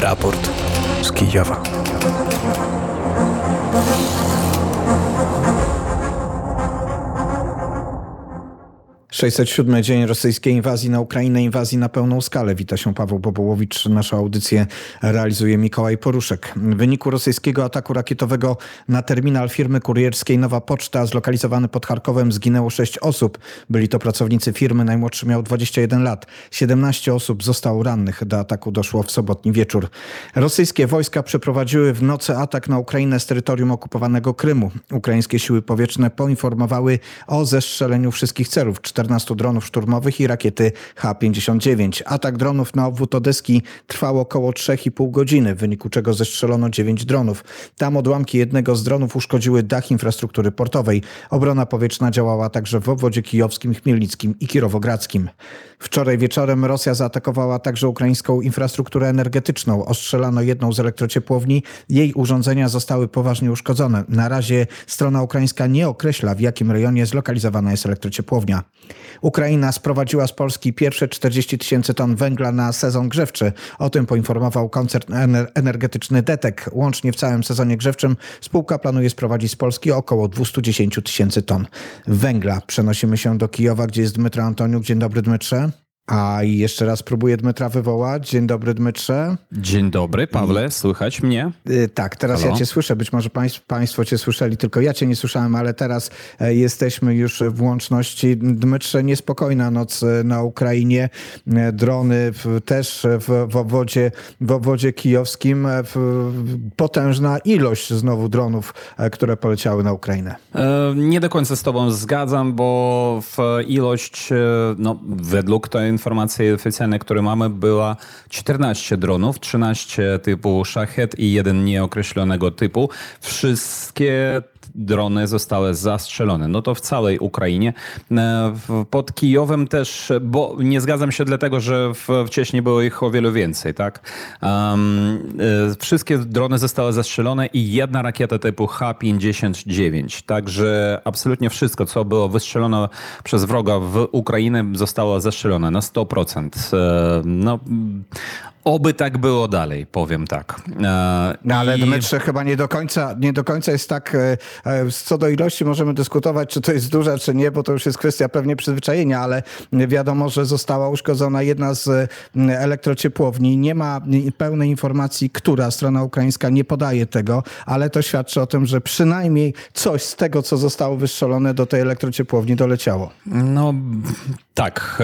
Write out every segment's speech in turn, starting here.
Raport z Kijowa. 607 dzień rosyjskiej inwazji na Ukrainę, inwazji na pełną skalę. Wita się Paweł Bobołowicz. Naszą audycję realizuje Mikołaj Poruszek. W wyniku rosyjskiego ataku rakietowego na terminal firmy kurierskiej Nowa Poczta zlokalizowany pod Charkowem zginęło 6 osób. Byli to pracownicy firmy, najmłodszy miał 21 lat. 17 osób zostało rannych. Do ataku doszło w sobotni wieczór. Rosyjskie wojska przeprowadziły w nocy atak na Ukrainę z terytorium okupowanego Krymu. Ukraińskie siły powietrzne poinformowały o zestrzeleniu wszystkich celów. 14 dronów szturmowych i rakiety H-59. Atak dronów na obwód Odeski trwał około 3,5 godziny, w wyniku czego zestrzelono 9 dronów. Tam odłamki jednego z dronów uszkodziły dach infrastruktury portowej. Obrona powietrzna działała także w obwodzie kijowskim, chmielnickim i kirowogradzkim. Wczoraj wieczorem Rosja zaatakowała także ukraińską infrastrukturę energetyczną. Ostrzelano jedną z elektrociepłowni. Jej urządzenia zostały poważnie uszkodzone. Na razie strona ukraińska nie określa, w jakim rejonie zlokalizowana jest elektrociepłownia. Ukraina sprowadziła z Polski pierwsze 40 tysięcy ton węgla na sezon grzewczy. O tym poinformował koncern energetyczny Detek. Łącznie w całym sezonie grzewczym spółka planuje sprowadzić z Polski około 210 tysięcy ton węgla. Przenosimy się do Kijowa, gdzie jest Dmytro Antoniuk. Dzień dobry Dmytrze. A i jeszcze raz próbuję Dmytra wywołać. Dzień dobry, Dmytrze. Dzień dobry, Pawle, słychać mnie? Yy, tak, teraz Halo? ja cię słyszę. Być może państw, państwo cię słyszeli, tylko ja cię nie słyszałem, ale teraz e, jesteśmy już w łączności. Dmytrze, niespokojna noc e, na Ukrainie. E, drony w, też w, w, obwodzie, w obwodzie kijowskim. Potężna ilość znowu dronów, które poleciały na Ukrainę. Nie do końca z tobą zgadzam, bo w ilość, no według tej informacji oficjalnej, które mamy, była 14 dronów, 13 typu Shahed i jeden nieokreślonego typu. Wszystkie drony zostały zastrzelone. No to w całej Ukrainie. E, pod Kijowem też, bo nie zgadzam się dlatego, że wcześniej było ich o wiele więcej, tak? Um, wszystkie drony zostały zastrzelone i jedna rakieta typu H-59. Także absolutnie wszystko, co było wystrzelone przez wroga w Ukrainę zostało zastrzelone na 100%. E, no, Oby tak było dalej, powiem tak. E, no ale I... Dmytrze chyba nie do końca, nie do końca jest tak, e, e, co do ilości możemy dyskutować, czy to jest duża, czy nie, bo to już jest kwestia pewnie przyzwyczajenia, ale wiadomo, że została uszkodzona jedna z elektrociepłowni. Nie ma pełnej informacji, która strona ukraińska nie podaje tego, ale to świadczy o tym, że przynajmniej coś z tego, co zostało wystrzelone do tej elektrociepłowni doleciało. No tak,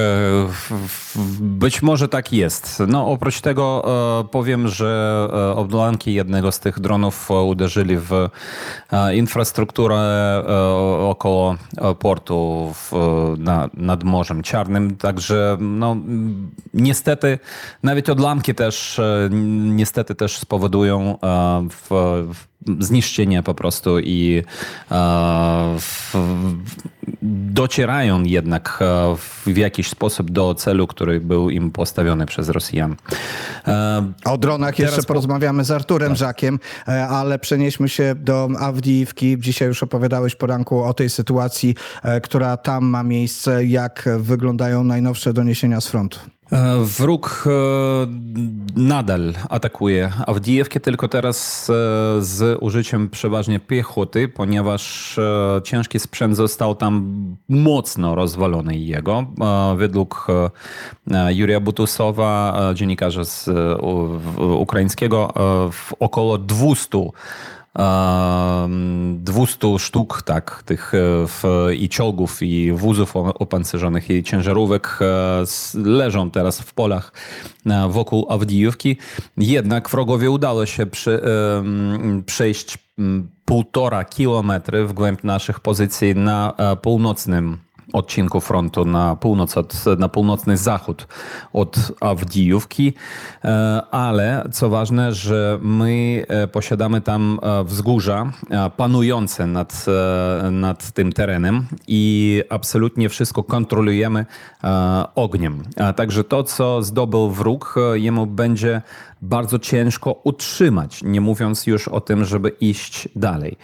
być może tak jest. No oprócz tego e, powiem, że e, odłamki jednego z tych dronów uderzyli w e, infrastrukturę około portu w, na, nad Morzem Czarnym, także no, niestety nawet odłamki też niestety też spowodują w, w zniszczenie po prostu i e, docierają jednak e, w jakiś sposób do celu, który był im postawiony przez Rosjan. E, o dronach jeszcze porozmawiamy z Arturem tak. Żakiem, ale przenieśmy się do Awdijiwki. Dzisiaj już opowiadałeś poranku o tej sytuacji, która tam ma miejsce. Jak wyglądają najnowsze doniesienia z frontu? E, wróg e, nadal atakuje Awdijewkę, tylko teraz e, z użyciem przeważnie piechoty, ponieważ ciężki sprzęt został tam mocno rozwalony jego. Według Juria Butusowa, dziennikarza z ukraińskiego, około 200 200 sztuk tak, tych e, w, i czołgów, i wózów opancerzonych, i ciężarówek e, leżą teraz w polach e, wokół Awdijówki. Jednak wrogowie udało się przy, przejść półtora kilometry w głęb naszych pozycji na północnym odcinku frontu na północ, od, na północny zachód od Awdijówki, e, ale co ważne, że my e, posiadamy tam e, wzgórza panujące nad, nad tym terenem i absolutnie wszystko kontrolujemy ogniem. Także to, co zdobył wróg, jemu będzie bardzo ciężko utrzymać, nie mówiąc już o tym, żeby iść dalej.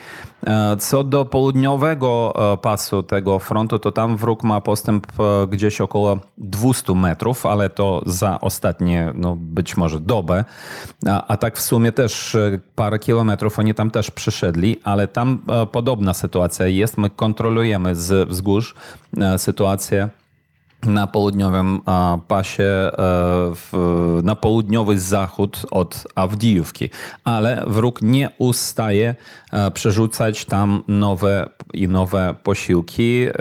E, Co do południowego e, pasu tego frontu, to tam wróg ma postęp e, gdzieś około 200 metrów, ale to za ostatnie, no być może dobę. A, a tak w sumie też parę kilometrów oni tam też przyszedli, ale tam podobna sytuacja jest. My kontrolujemy z wzgórz sytuację na południowym pasie, e, w, na południowy zachód od Awdijówki, ale wróg nie ustaje e, przerzucać tam nowe i nowe posiłki, e,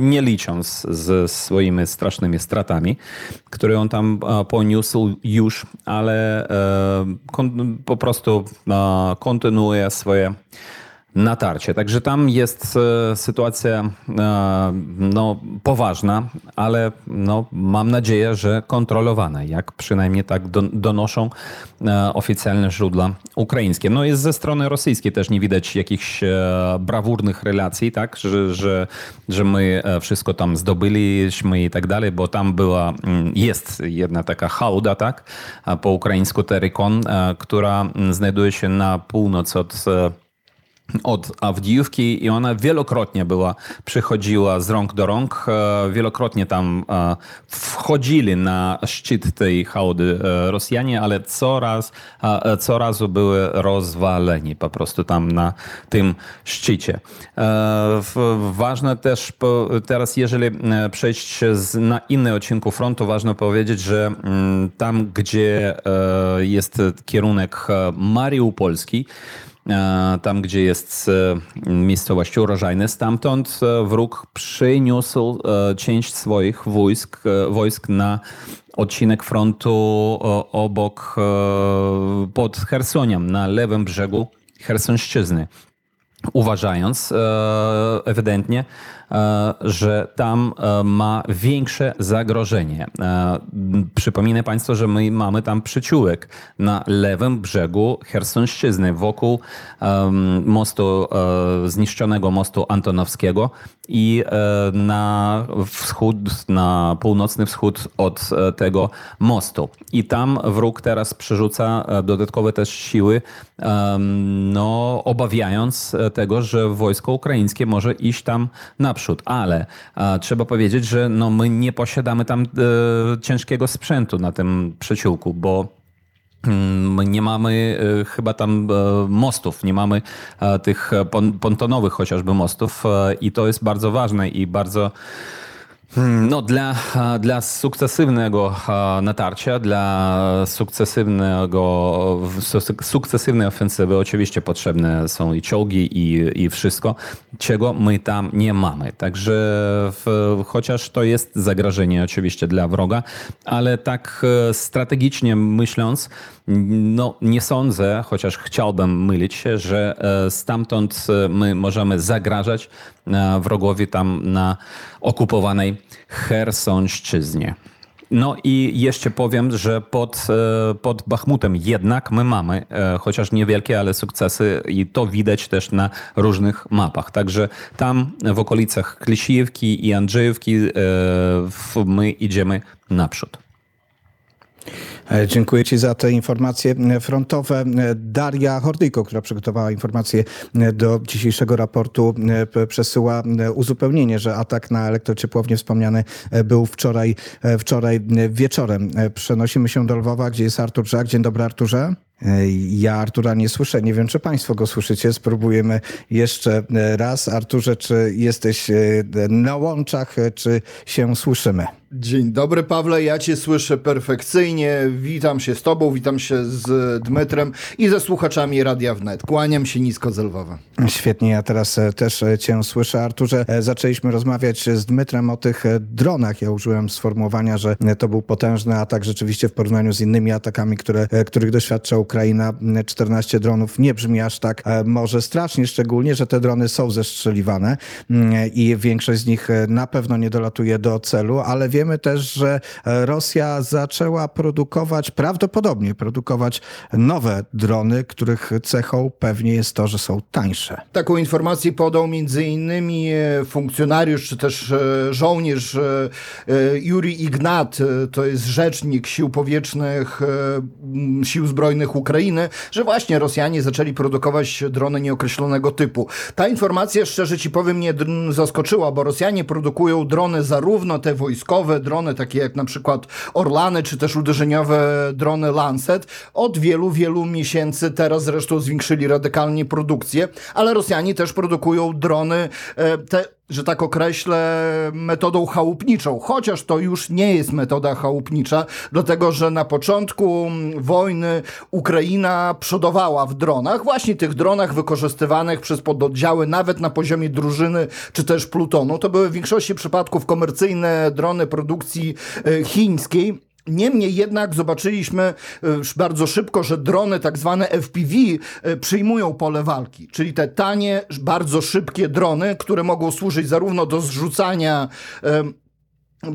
nie licząc z swoimi strasznymi stratami, które on tam poniósł już, ale po prostu kontynuuje swoje natarcie. Także tam jest e, sytuacja e, no, poważna, ale no, mam nadzieję, że kontrolowana, jak przynajmniej tak do, donoszą e, oficjalne źródła ukraińskie. No i ze strony rosyjskiej też nie widać jakichś brawurnych relacji, tak, że, że, że my wszystko tam zdobyliśmy i tak dalej, bo tam była, mm, jest jedna taka hałda, tak, po ukraińsku Terikon, która mm, znajduje się na północ od od Awdijówki i ona wielokrotnie była, przychodziła z rąk do rąk, e, wielokrotnie tam e, wchodzili na szczyt tej hałdy e, Rosjanie, ale coraz, co razu były rozwaleni po prostu tam na tym szczycie. Ważne też teraz, jeżeli przejść na inny odcinku frontu, ważne powiedzieć, że mm, tam, gdzie jest kierunek Mariupolski, tam gdzie jest e, miejscowość urożajne, stamtąd e, wróg przyniósł e, część swoich wojsk, wojsk na odcinek frontu obok, pod Chersoniem, na lewym brzegu Chersonszczyzny uważając ewidentnie, że tam e, ma większe zagrożenie. E, Przypominę Państwu, że my mamy tam przyciółek na lewym brzegu Chersonszczyzny, wokół mostu, e, zniszczonego mostu Antonowskiego i e, na wschód, na północny wschód od e, tego mostu. I tam wróg teraz przerzuca e, dodatkowe też siły, no, obawiając e, tego, że wojsko ukraińskie może iść tam naprzód. Ale e, trzeba powiedzieć, że no, my nie posiadamy tam e, ciężkiego sprzętu na tym przeciłku, bo Mm, nie mamy e, chyba tam e, mostów, nie mamy e, tych pon- pontonowych chociażby mostów i to jest bardzo ważne i bardzo no, dla, dla sukcesywnego natarcia, dla sukcesywnego, su- sukcesywnej ofensywy oczywiście potrzebne są i czołgi i, i wszystko, czego my tam nie mamy. Także w, chociaż to jest zagrożenie oczywiście dla wroga, ale tak e, strategicznie myśląc, no nie sądzę, chociaż chciałbym mylić się, że e, stamtąd e, my możemy zagrażać e, wrogowi tam na okupowanej Chersonszczyznie. No i jeszcze powiem, że pod, pod Bachmutem jednak my mamy, chociaż niewielkie, ale sukcesy i to widać też na różnych mapach. Także tam w okolicach Klisiewki i Andrzejówki my idziemy naprzód. E, Dziękuję Ci za te informacje e, frontowe. E, Daria Hordyjko, która przygotowała informacje do dzisiejszego raportu, przesyła uzupełnienie, że atak na elektrociepłownię wspomniany był wczoraj, wczoraj wieczorem. Przenosimy się do Lwowa, gdzie jest Artur Żak. Dzień dobry, Arturze. Ja Artura nie słyszę. Nie wiem, czy Państwo go słyszycie. Spróbujemy jeszcze raz. Arturze, czy jesteś na łączach, czy się słyszymy? Dzień dobry, Pawle. Ja Cię słyszę perfekcyjnie. Witam się z Tobą, witam się z Dmytrem i ze słuchaczami Radia Wnet. Kłaniam się nisko z Lwowa. Świetnie, ja teraz e, też e, Cię słyszę. Arturze, e, zaczęliśmy rozmawiać z Dmytrem o tych dronach. Ja użyłem sformułowania, że to był potężny atak rzeczywiście w porównaniu z innymi atakami, które, których doświadcza Ukraina. M, 14 dronów nie brzmi aż tak może strasznie, szczególnie, że te drony są zestrzeliwane mm, i większość z nich na pewno nie dolatuje do celu, ale wiele wiemy też, że Rosja zaczęła produkować, prawdopodobnie produkować nowe drony, których cechą pewnie jest to, że są tańsze. Taką informację podał między innymi e, funkcjonariusz czy też e, żołnierz e, Juri Ignat, to jest rzecznik sił powietrznych, sił zbrojnych Ukrainy, że właśnie Rosjanie zaczęli produkować drony nieokreślonego typu. Ta informacja, szczerze ci powiem, mnie zaskoczyła, bo Rosjanie produkują drony zarówno te wojskowe, drony takie jak na przykład Orlany, czy też uderzeniowe drony Lancet od wielu, wielu miesięcy. Teraz zresztą zwiększyli radykalnie produkcję, ale Rosjanie też produkują drony e, te że tak określę, metodą chałupniczą, chociaż to już nie jest metoda chałupnicza, dlatego że na początku wojny Ukraina przodowała w dronach, właśnie tych dronach wykorzystywanych przez pododdziały nawet na poziomie drużyny czy też plutonu. To były w większości przypadków komercyjne drony produkcji e, chińskiej. Niemniej jednak zobaczyliśmy e, bardzo szybko, że drony tak zwane FPV e, przyjmują pole walki, czyli te tanie, bardzo szybkie drony, które mogą służyć zarówno do zrzucania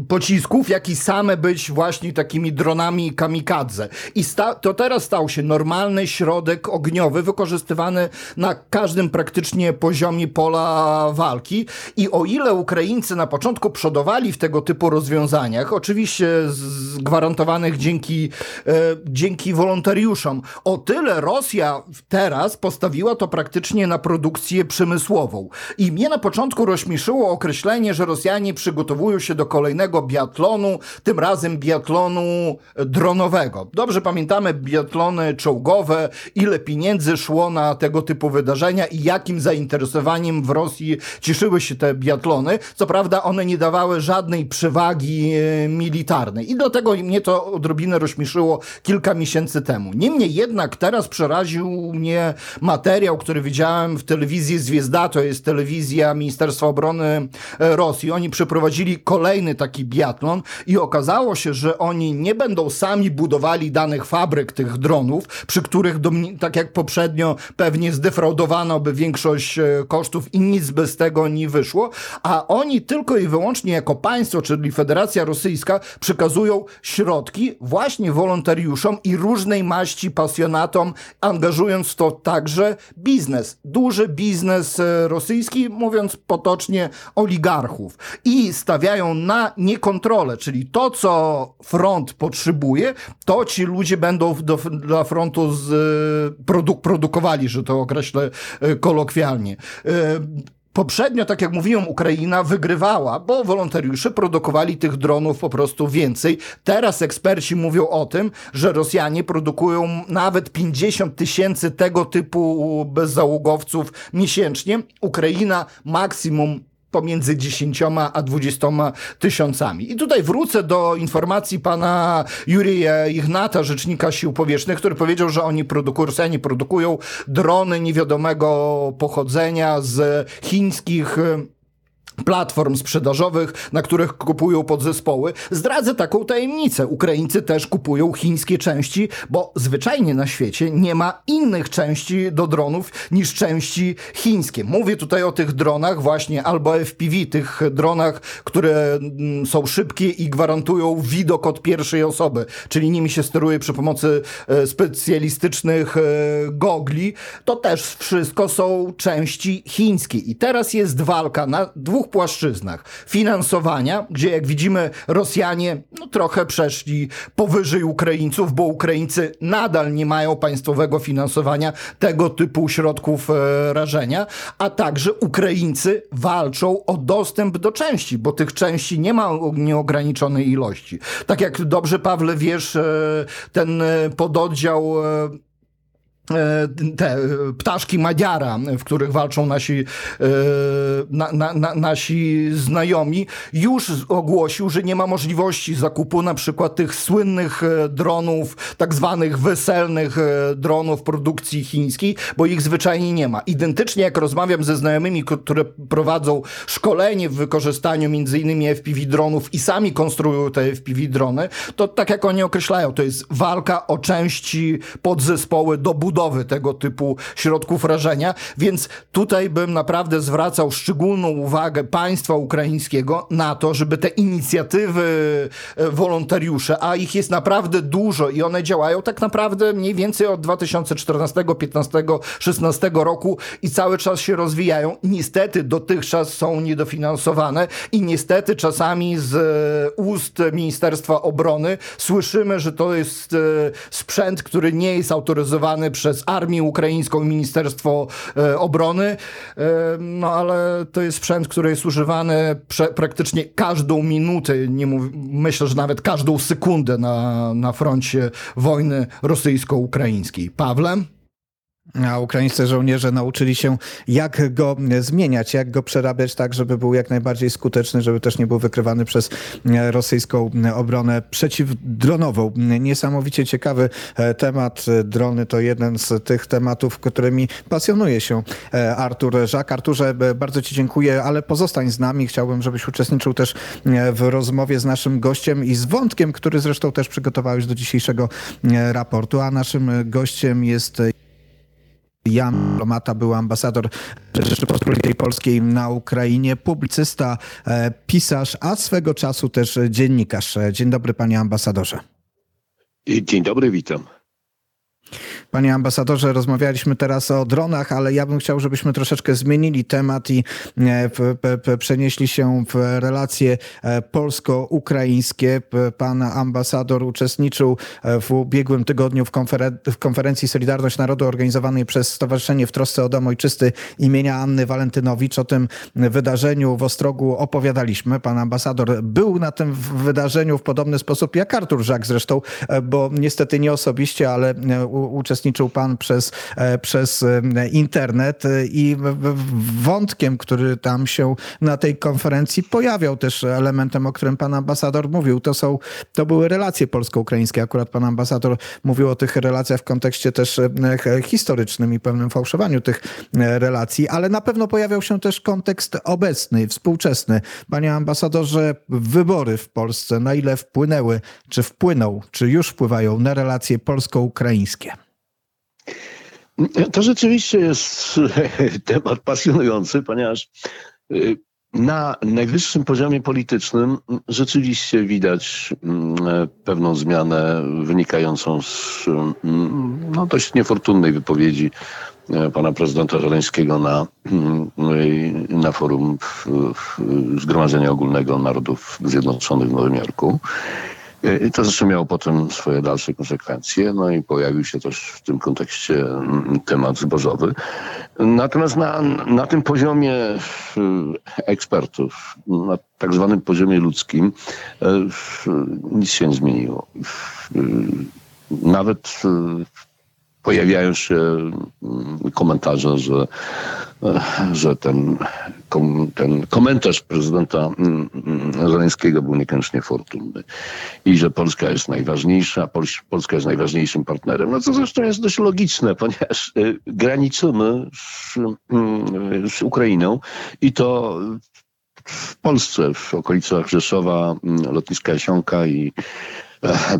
pocisków, jak i same być właśnie takimi dronami kamikadze. I sta- to teraz stał się normalny środek ogniowy, wykorzystywany na każdym praktycznie poziomie pola walki. I o ile Ukraińcy na początku przodowali w tego typu rozwiązaniach, oczywiście zgwarantowanych dzięki, e, dzięki wolontariuszom, o tyle Rosja teraz postawiła to praktycznie na produkcję przemysłową. I mnie na początku rozśmieszyło określenie, że Rosjanie przygotowują się do kolejnego kolejnego biatlonu, tym razem biatlonu dronowego. Dobrze pamiętamy biatlony czołgowe, ile pieniędzy szło na tego typu wydarzenia i jakim zainteresowaniem w Rosji cieszyły się te biatlony. Co prawda one nie dawały żadnej przewagi e, militarnej i dlatego mnie to odrobinę rozśmieszyło kilka miesięcy temu. Niemniej jednak teraz przeraził mnie materiał, który widziałem w telewizji Zwiezda, to jest telewizja Ministerstwa Obrony e, Rosji. Oni przeprowadzili kolejny taki taki biatlon i okazało się, że oni nie będą sami budowali danych fabryk tych dronów, przy których, tak jak poprzednio, pewnie zdefraudowano by większość e, kosztów i nic bez tego nie wyszło, a oni tylko i wyłącznie jako państwo, czyli Federacja Rosyjska, przekazują środki właśnie wolontariuszom i różnej maści pasjonatom, angażując to także biznes, duży biznes e, rosyjski, mówiąc potocznie oligarchów. I stawiają na niekontrolę, czyli to, co front potrzebuje, to ci ludzie będą do, dla frontu z, e, produk produkowali, że to określę e, kolokwialnie. E, poprzednio, tak jak mówiłem, Ukraina wygrywała, bo wolontariusze produkowali tych dronów po prostu więcej. Teraz eksperci mówią o tym, że Rosjanie produkują nawet 50 tysięcy tego typu bezzałogowców miesięcznie. Ukraina maksimum pomiędzy 10 a 20 tysiącami. I tutaj wrócę do informacji pana Jurija Ignata, rzecznika sił powietrznych, który powiedział, że oni produkują, Rosjanie produkują drony niewiadomego pochodzenia z chińskich platform sprzedażowych, na których kupują podzespoły. Zdradzę taką tajemnicę. Ukraińcy też kupują chińskie części, bo zwyczajnie na świecie nie ma innych części do dronów niż części chińskie. Mówię tutaj o tych dronach właśnie albo FPV, tych dronach, które mm, są szybkie i gwarantują widok od pierwszej osoby, czyli nimi się steruje przy pomocy e, specjalistycznych e, gogli. To też wszystko są części chińskie. I teraz jest walka na dwóch dwóch płaszczyznach. Finansowania, gdzie jak widzimy Rosjanie no, trochę przeszli powyżej Ukraińców, bo Ukraińcy nadal nie mają państwowego finansowania tego typu środków e, rażenia, a także Ukraińcy walczą o dostęp do części, bo tych części nie ma nieograniczonej ilości. Tak jak dobrze, Pawle, wiesz, e, ten e, pododdział e, te e, ptaszki Madziara, w których walczą nasi, e, na, na, na, nasi znajomi, już ogłosił, że nie ma możliwości zakupu na przykład tych słynnych dronów, tak zwanych weselnych dronów produkcji chińskiej, bo ich zwyczajnie nie ma. Identycznie jak rozmawiam ze znajomymi, które prowadzą szkolenie w wykorzystaniu między innymi FPV dronów i sami konstruują te FPV drony, to tak jak oni określają, to jest walka o części podzespoły do budowy budowy tego typu środków rażenia, więc tutaj bym naprawdę zwracał szczególną uwagę państwa ukraińskiego na to, żeby te inicjatywy e, wolontariusze, a ich jest naprawdę dużo i one działają tak naprawdę mniej więcej od 2014, 15, 16 roku i cały czas się rozwijają. Niestety dotychczas są niedofinansowane i niestety czasami z e, ust Ministerstwa Obrony słyszymy, że to jest e, sprzęt, który nie jest autoryzowany przez Armię Ukraińską i Ministerstwo e, Obrony, E, no ale to jest sprzęt, który jest używany praktycznie każdą minutę, nie mów, myślę, że nawet każdą sekundę na, na froncie wojny rosyjsko-ukraińskiej. Pawle? A ukraińscy żołnierze nauczyli się, jak go zmieniać, jak go przerabiać tak, żeby był jak najbardziej skuteczny, żeby też nie był wykrywany przez e, rosyjską obronę przeciwdronową. Niesamowicie ciekawy e, temat. Drony to jeden z tych tematów, którymi pasjonuje się e, Artur Żak. Arturze, bardzo Ci dziękuję, ale pozostań z nami. Chciałbym, żebyś uczestniczył też w rozmowie z naszym gościem i z wątkiem, który zresztą też przygotowałeś do dzisiejszego raportu. A naszym gościem jest Jan Lomata był ambasador Rzeczypospolitej Polskiej na Ukrainie, publicysta, e, pisarz, a swego czasu też dziennikarz. Dzień dobry, panie ambasadorze. Dzień dobry, witam. Panie ambasadorze, rozmawialiśmy teraz o dronach, ale ja bym chciał, żebyśmy troszeczkę zmienili temat i e, przenieśli się w relacje e, polsko-ukraińskie. Pan ambasador uczestniczył e, w ubiegłym tygodniu w, konferen w konferencji Solidarność Narodu organizowanej przez Stowarzyszenie w Trosce o Dom Ojczysty imienia Anny Walentynowicz. O tym wydarzeniu w Ostrogu opowiadaliśmy. Pan ambasador był na tym wydarzeniu w podobny sposób jak Artur Żak zresztą, bo niestety nie osobiście, ale uczestniczył pan przez, e, przez e, internet i wątkiem, który tam się na tej konferencji pojawiał też elementem, o którym pan ambasador mówił, to są, to były relacje polsko-ukraińskie. Akurat pan ambasador mówił o tych relacjach w kontekście też e, historycznym i pewnym fałszowaniu tych relacji, ale na pewno pojawiał się też kontekst obecny, współczesny. Panie ambasadorze, wybory w Polsce, na ile wpłynęły, czy wpłyną, czy już wpływają na relacje polsko-ukraińskie? To rzeczywiście jest temat pasjonujący, ponieważ y, na najwyższym poziomie politycznym rzeczywiście widać mm, pewną zmianę wynikającą z mm, no, dość niefortunnej wypowiedzi e, pana prezydenta Żeleńskiego na, mm, na forum Zgromadzenia Ogólnego Narodów Zjednoczonych w Nowym Jorku. I to zresztą miało potem swoje dalsze konsekwencje, no i pojawił się też w tym kontekście mm, temat zbożowy. Natomiast na, na tym poziomie e, ekspertów, na tak zwanym poziomie ludzkim, e, nic się nie zmieniło. Nawet e, pojawiają się mm, komentarze, że, że ten, ten komentarz prezydenta mm, mm, Zeleńskiego był niekoniecznie fortunny i że Polska jest najważniejsza, Polska jest najważniejszym partnerem. No co zresztą jest dość logiczne, ponieważ y, graniczymy z, z Ukrainą i to w Polsce, w okolicach Rzeszowa, lotniska Jasionka i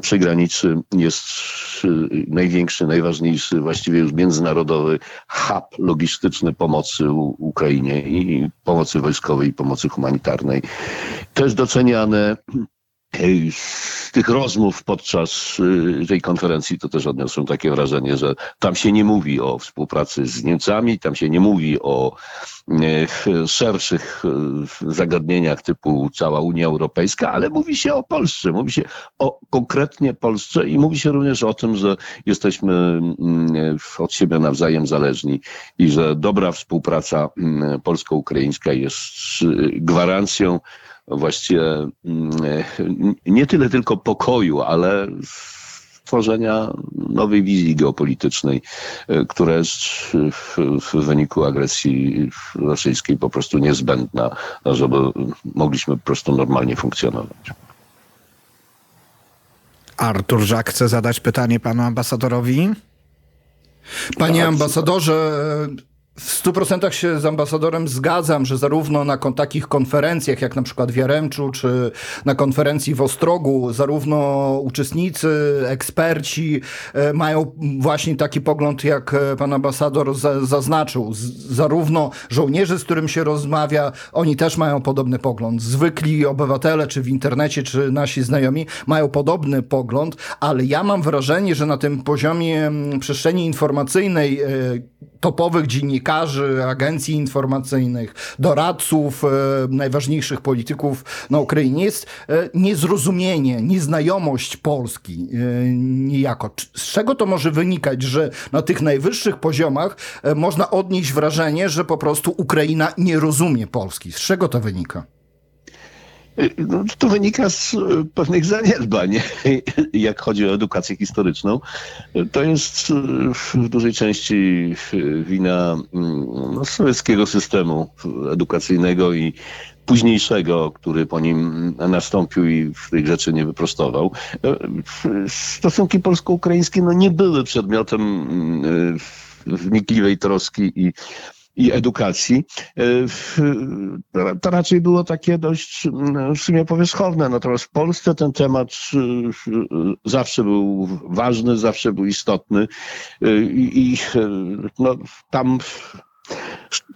przy granicy jest y, największy, najważniejszy, właściwie już międzynarodowy hub logistyczny pomocy Ukrainie i pomocy wojskowej i pomocy humanitarnej. To jest doceniane z tych rozmów podczas y, tej konferencji to też odniosłem takie wrażenie, że tam się nie mówi o współpracy z Niemcami, tam się nie mówi o y, szerszych y, zagadnieniach typu cała Unia Europejska, ale mówi się o Polsce, mówi się o konkretnie Polsce i mówi się również o tym, że jesteśmy mm, od siebie nawzajem zależni i że dobra współpraca mm, polsko-ukraińska jest gwarancją właściwie mm, nie tyle tylko pokoju, ale tworzenia nowej wizji geopolitycznej, e, która jest w, w, wyniku agresji rosyjskiej po prostu niezbędna, żeby mogliśmy po prostu normalnie funkcjonować. Artur Żak chce zadać pytanie panu ambasadorowi. Panie ambasadorze, W 100% się z ambasadorem zgadzam, że zarówno na takich konferencjach, jak na przykład w Jaremczu, czy na konferencji w Ostrogu, zarówno uczestnicy, eksperci e, mają właśnie taki pogląd, jak e, pan ambasador za, zaznaczył. Zarówno żołnierze, z którym się rozmawia, oni też mają podobny pogląd. Zwykli obywatele, czy w internecie, czy nasi znajomi, mają podobny pogląd, ale ja mam wrażenie, że na tym poziomie mm, przestrzeni informacyjnej e, topowych dziennikarzy, agencji informacyjnych, doradców e, najważniejszych polityków na Ukrainie jest e, niezrozumienie, nieznajomość Polski e, niejako. Z czego to może wynikać, że na tych najwyższych poziomach można odnieść wrażenie, że po prostu Ukraina nie rozumie Polski? Z czego to wynika? No, to wynika z e, pewnych zaniedbań, jak chodzi o edukację historyczną. To jest e, w dużej części e, wina mm, no, sowieckiego systemu edukacyjnego i późniejszego, który po nim nastąpił i tych rzeczy nie wyprostował. Stosunki polsko-ukraińskie no, nie były przedmiotem mm, wnikliwej troski i i edukacji, e, to raczej było takie dość mm, w sumie powierzchowne. Natomiast w Polsce ten temat e, zawsze był ważny, zawsze był istotny E, i e, no, tam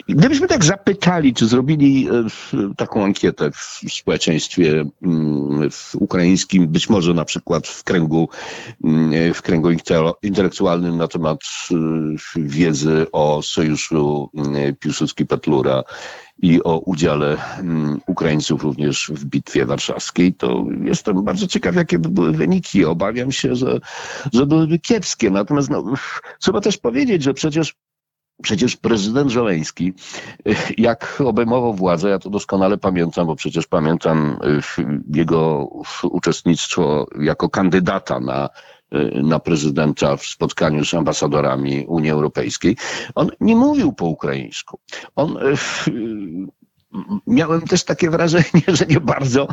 Gdybyśmy tak zapytali, czy zrobili e, taką ankietę w społeczeństwie mm, ukraińskim, być może na przykład w kręgu, mm, w kręgu intelektualnym na temat e, wiedzy o sojuszu mm, Piłsudski-Petlura i o udziale Ukraińców również w Bitwie Warszawskiej, to jestem bardzo ciekaw, jakie by były wyniki. Obawiam się, że, że byłyby kiepskie. Natomiast no, trzeba też powiedzieć, że przecież Przecież prezydent Żeleński, y, jak obejmował władzę, ja to doskonale pamiętam, bo przecież pamiętam y, jego uczestnictwo jako kandydata na, y, na prezydenta w spotkaniu z ambasadorami Unii Europejskiej. On nie mówił po ukraińsku. On Miałem też takie wrażenie, że nie bardzo,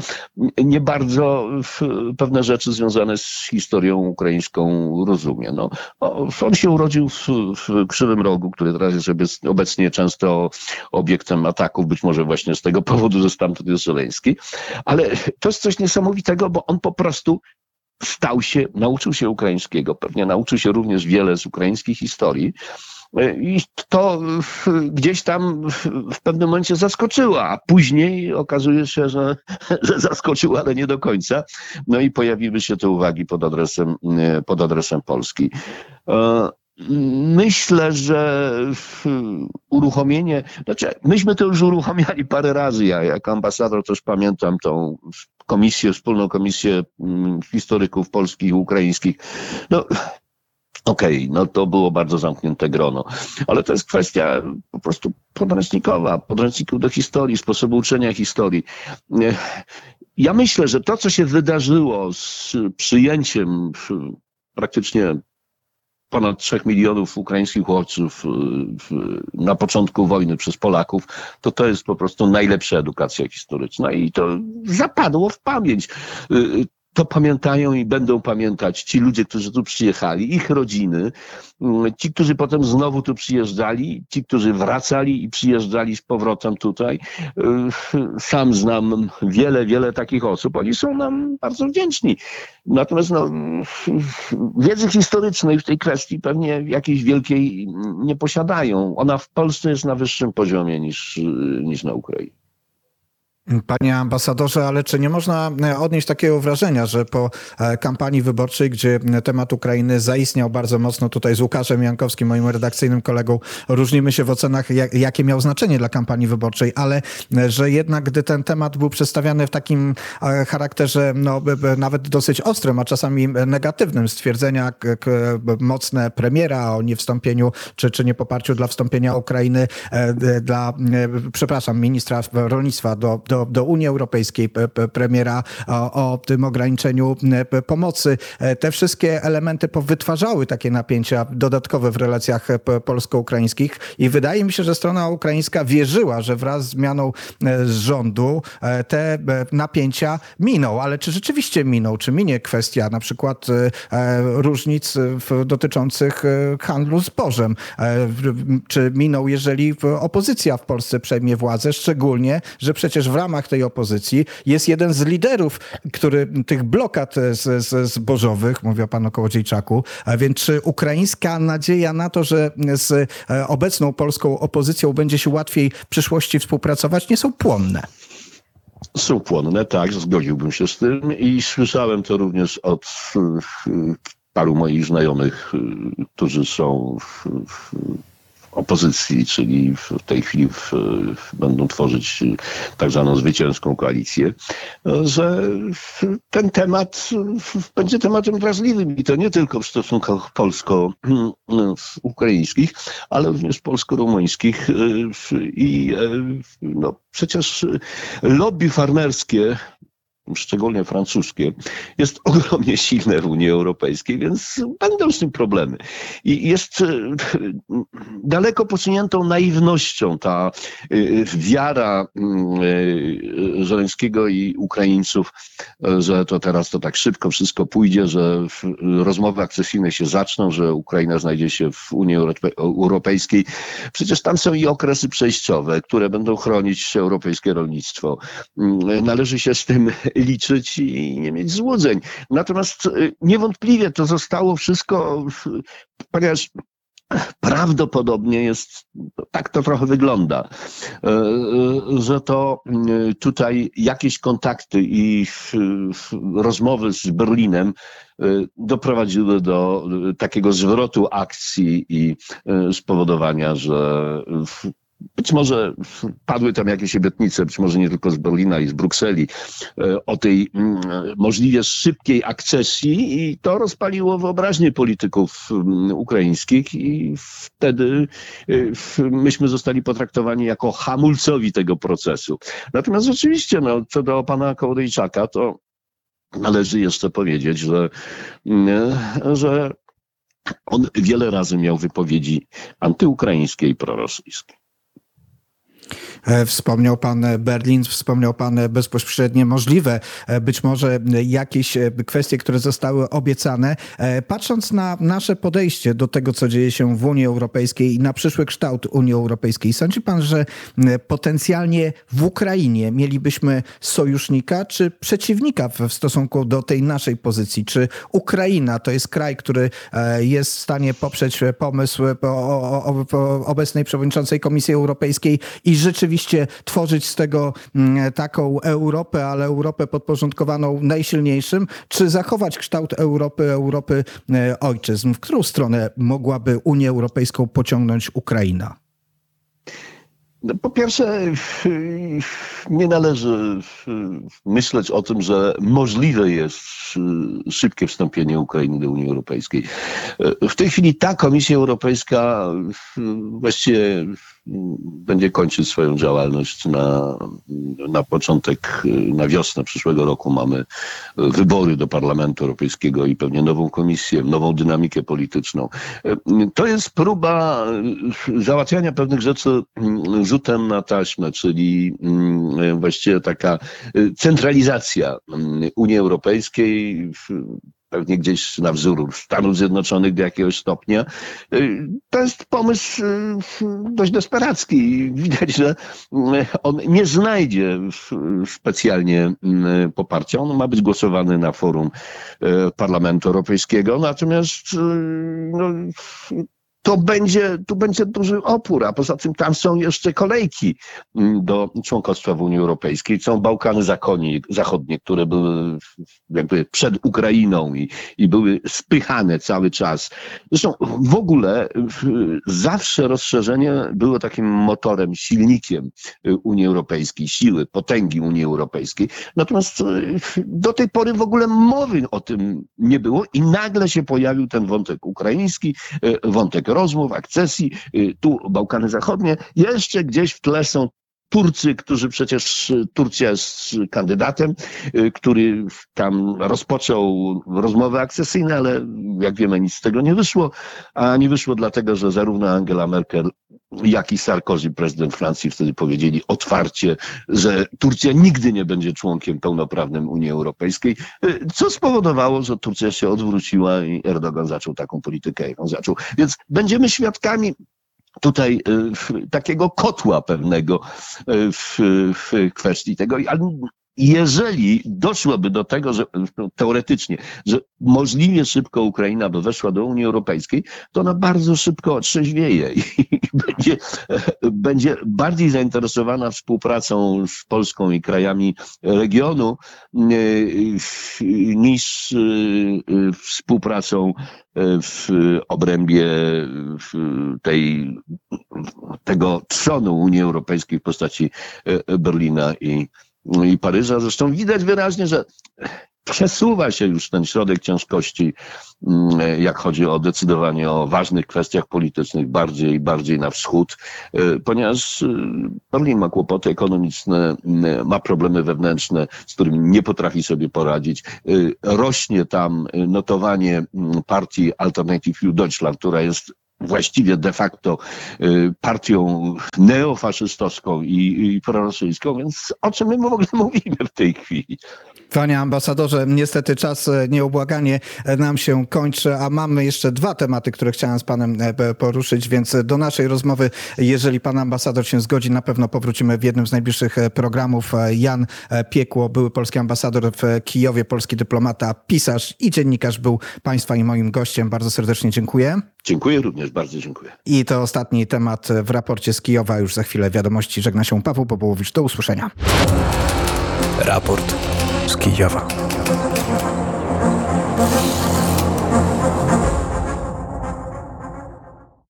nie bardzo pewne rzeczy związane z historią ukraińską rozumie. No, on się urodził w, w Krzywym Rogu, który teraz jest obec- obecnie często obiektem ataków, być może właśnie z tego powodu, że stamtąd jest. Ale to jest coś niesamowitego, bo on po prostu stał się, nauczył się ukraińskiego, pewnie nauczył się również wiele z ukraińskiej historii. I to gdzieś tam w- pewnym momencie zaskoczyło, a później okazuje się, że, że zaskoczyło, ale nie do końca. No i pojawiły się te uwagi pod adresem, e, pod adresem Polski. E, Myślę, że uruchomienie, znaczy myśmy to już uruchamiali parę razy. Ja jako ambasador też pamiętam tą komisję, wspólną komisję mm, historyków polskich i ukraińskich. No, Okej, no to było bardzo zamknięte grono, ale to jest kwestia po prostu podręcznikowa, podręczników do historii, sposobu uczenia historii. Nie, Ja myślę, że to, co się wydarzyło z przyjęciem praktycznie ponad 3 milionów ukraińskich uchodźców w- na początku wojny przez Polaków, to to jest po prostu najlepsza edukacja historyczna i to zapadło w pamięć. To pamiętają i będą pamiętać ci ludzie, którzy tu przyjechali, ich rodziny, mm, ci, którzy potem znowu tu przyjeżdżali, ci, którzy wracali i przyjeżdżali z powrotem tutaj. Y, Sam znam wiele, wiele takich osób. Oni są nam bardzo wdzięczni. Natomiast no, wiedzy historycznej w tej kwestii pewnie jakiejś wielkiej nie posiadają. Ona w Polsce jest na wyższym poziomie niż, niż na Ukrainie. Panie ambasadorze, ale czy nie można e, odnieść takiego wrażenia, że po e, kampanii wyborczej, gdzie temat Ukrainy zaistniał bardzo mocno tutaj z Łukaszem Jankowskim, moim redakcyjnym kolegą, różnimy się w ocenach, jak, jakie miał znaczenie dla kampanii wyborczej, ale e, że jednak gdy ten temat był przedstawiany w takim charakterze no, nawet dosyć ostrym, a czasami negatywnym, stwierdzenia mocne premiera o niewstąpieniu czy, czy niepoparciu dla wstąpienia Ukrainy, dla, przepraszam, ministra rolnictwa do, do do, do Unii Europejskiej, premiera o, o tym ograniczeniu e, pomocy. E, Te wszystkie elementy wytwarzały takie napięcia dodatkowe w relacjach e, polsko-ukraińskich i wydaje mi się, że strona ukraińska wierzyła, że wraz z zmianą z rządu te napięcia miną. Ale czy rzeczywiście miną? Czy minie kwestia na przykład różnic dotyczących handlu zbożem? Czy miną, jeżeli opozycja w Polsce przejmie władzę? Szczególnie, że przecież w ramach tej opozycji jest jeden z liderów, który tych blokad e, z, z, zbożowych, mówię o panu Kołodziejczaku, a więc czy ukraińska nadzieja na to, że z e, obecną polską opozycją będzie się łatwiej w przyszłości współpracować, nie są płonne? Są płonne, tak, zgodziłbym się z tym i słyszałem to również od paru moich znajomych, którzy są w, w opozycji, czyli w tej chwili w, będą tworzyć y, tak zwaną zwycięską koalicję, y, że ten temat y, będzie tematem wrażliwym i to nie tylko w stosunkach polsko-ukraińskich, ale również polsko-rumuńskich y, i y, no, przecież lobby farmerskie szczególnie francuskie, jest ogromnie silne w Unii Europejskiej, więc będą z tym problemy. I jest e, daleko posuniętą naiwnością ta e, wiara Żeleńskiego i Ukraińców, że to teraz to tak szybko wszystko pójdzie, że rozmowy akcesyjne się zaczną, że Ukraina znajdzie się w Unii Europe- Europejskiej. Przecież tam są i okresy przejściowe, które będą chronić europejskie rolnictwo. Mm, Należy się z tym liczyć i nie mieć złudzeń. Natomiast y, niewątpliwie to zostało wszystko, ponieważ prawdopodobnie jest, tak to trochę wygląda, e, e, że to y, tutaj jakieś kontakty i rozmowy z Berlinem y, doprowadziły do y, takiego zwrotu akcji i y, spowodowania, że być może padły tam jakieś obietnice, być może nie tylko z Berlina i z Brukseli, e, o tej mm, możliwie szybkiej akcesji i to rozpaliło wyobraźnię polityków mm, ukraińskich i wtedy w- myśmy zostali potraktowani jako hamulcowi tego procesu. Natomiast rzeczywiście, no, co do pana Kołodziejczaka, to należy jeszcze powiedzieć, że, mm, że on wiele razy miał wypowiedzi antyukraińskie i prorosyjskie. E, Wspomniał pan Berlin, wspomniał pan bezpośrednie możliwe, e, być może jakieś e, kwestie, które zostały obiecane. Patrząc na nasze podejście do tego, co dzieje się w Unii Europejskiej i na przyszły kształt Unii Europejskiej, sądzi pan, że potencjalnie w Ukrainie mielibyśmy sojusznika czy przeciwnika w stosunku do tej naszej pozycji? Czy Ukraina to jest kraj, który jest w stanie poprzeć pomysł obecnej przewodniczącej Komisji Europejskiej i rzeczywiście tworzyć z tego mm, taką Europę, ale Europę podporządkowaną najsilniejszym, czy zachować kształt Europy, Europy e, ojczyzn? W którą stronę mogłaby Unię Europejską pociągnąć Ukraina? No, po pierwsze, nie należy myśleć o tym, że możliwe jest y, szybkie wstąpienie Ukrainy do Unii Europejskiej. Y, W tej chwili ta Komisja Europejska właściwie będzie kończyć swoją działalność na, na początek, na wiosnę przyszłego roku mamy wybory do Parlamentu Europejskiego i pewnie nową komisję, nową dynamikę polityczną. To jest próba y, załatwiania pewnych rzeczy mm, rzutem na taśmę, czyli mm, właściwie taka y, centralizacja mm, Unii Europejskiej, pewnie gdzieś na wzór Stanów Zjednoczonych do jakiegoś stopnia. Y, To jest pomysł y, dość desperacki. Widać, że mm, on nie znajdzie specjalnie poparcia. On ma być głosowany na forum y, Parlamentu Europejskiego, natomiast y, no, to będzie, tu będzie duży opór, a poza tym tam są jeszcze kolejki mm, do członkostwa w Unii Europejskiej. Są Bałkany Zachodnie, które były jakby przed Ukrainą i, i były spychane cały czas. Zresztą w ogóle zawsze rozszerzenie było takim motorem, silnikiem y, Unii Europejskiej, siły, potęgi Unii Europejskiej. Natomiast y, do tej pory w ogóle mowy o tym nie było i nagle się pojawił ten wątek ukraiński, y, wątek rozmów, akcesji, y, tu Bałkany Zachodnie. Jeszcze gdzieś w tle są Turcy, którzy przecież Turcja jest kandydatem, y, który tam rozpoczął rozmowy akcesyjne, ale jak wiemy, nic z tego nie wyszło. A nie wyszło dlatego, że zarówno Angela Merkel, jak i Sarkozy, prezydent Francji, wtedy powiedzieli otwarcie, że Turcja nigdy nie będzie członkiem pełnoprawnym Unii Europejskiej, y, co spowodowało, że Turcja się odwróciła i Erdogan zaczął taką politykę, jaką zaczął. Więc będziemy świadkami tutaj y, takiego kotła pewnego y, w, w kwestii tego. Ale jeżeli doszłoby do tego, że no, teoretycznie, że możliwie szybko Ukraina by weszła do Unii Europejskiej, to ona bardzo szybko otrzeźwieje i będzie, będzie bardziej zainteresowana współpracą z Polską i krajami regionu y, niż y, współpracą y, w obrębie tej, tego trzonu Unii Europejskiej w postaci Berlina i, i Paryża. Zresztą widać wyraźnie, że przesuwa się już ten środek ciężkości, mm, jak chodzi o decydowanie o ważnych kwestiach politycznych bardziej i bardziej na wschód, y, ponieważ y, Berlin ma kłopoty ekonomiczne, ma problemy wewnętrzne, z którymi nie potrafi sobie poradzić. Y, Rośnie tam notowanie partii Alternative für Deutschland, która jest właściwie de facto y, partią neofaszystowską i, i prorosyjską, więc o czym my w ogóle mówimy w tej chwili? Panie ambasadorze, niestety czas e, nieubłaganie e, nam się kończy, a mamy jeszcze dwa tematy, które chciałem z panem e, poruszyć, więc do naszej rozmowy, jeżeli pan ambasador się zgodzi, na pewno powrócimy w jednym z najbliższych programów. Jan Piekło, były polski ambasador w Kijowie, polski dyplomata, pisarz i dziennikarz był państwa i moim gościem. Bardzo serdecznie dziękuję. Dziękuję również, bardzo dziękuję. I to ostatni temat w raporcie z Kijowa. Już za chwilę wiadomości. Żegna się Paweł Popołowicz. Do usłyszenia. Raport z Kijowa.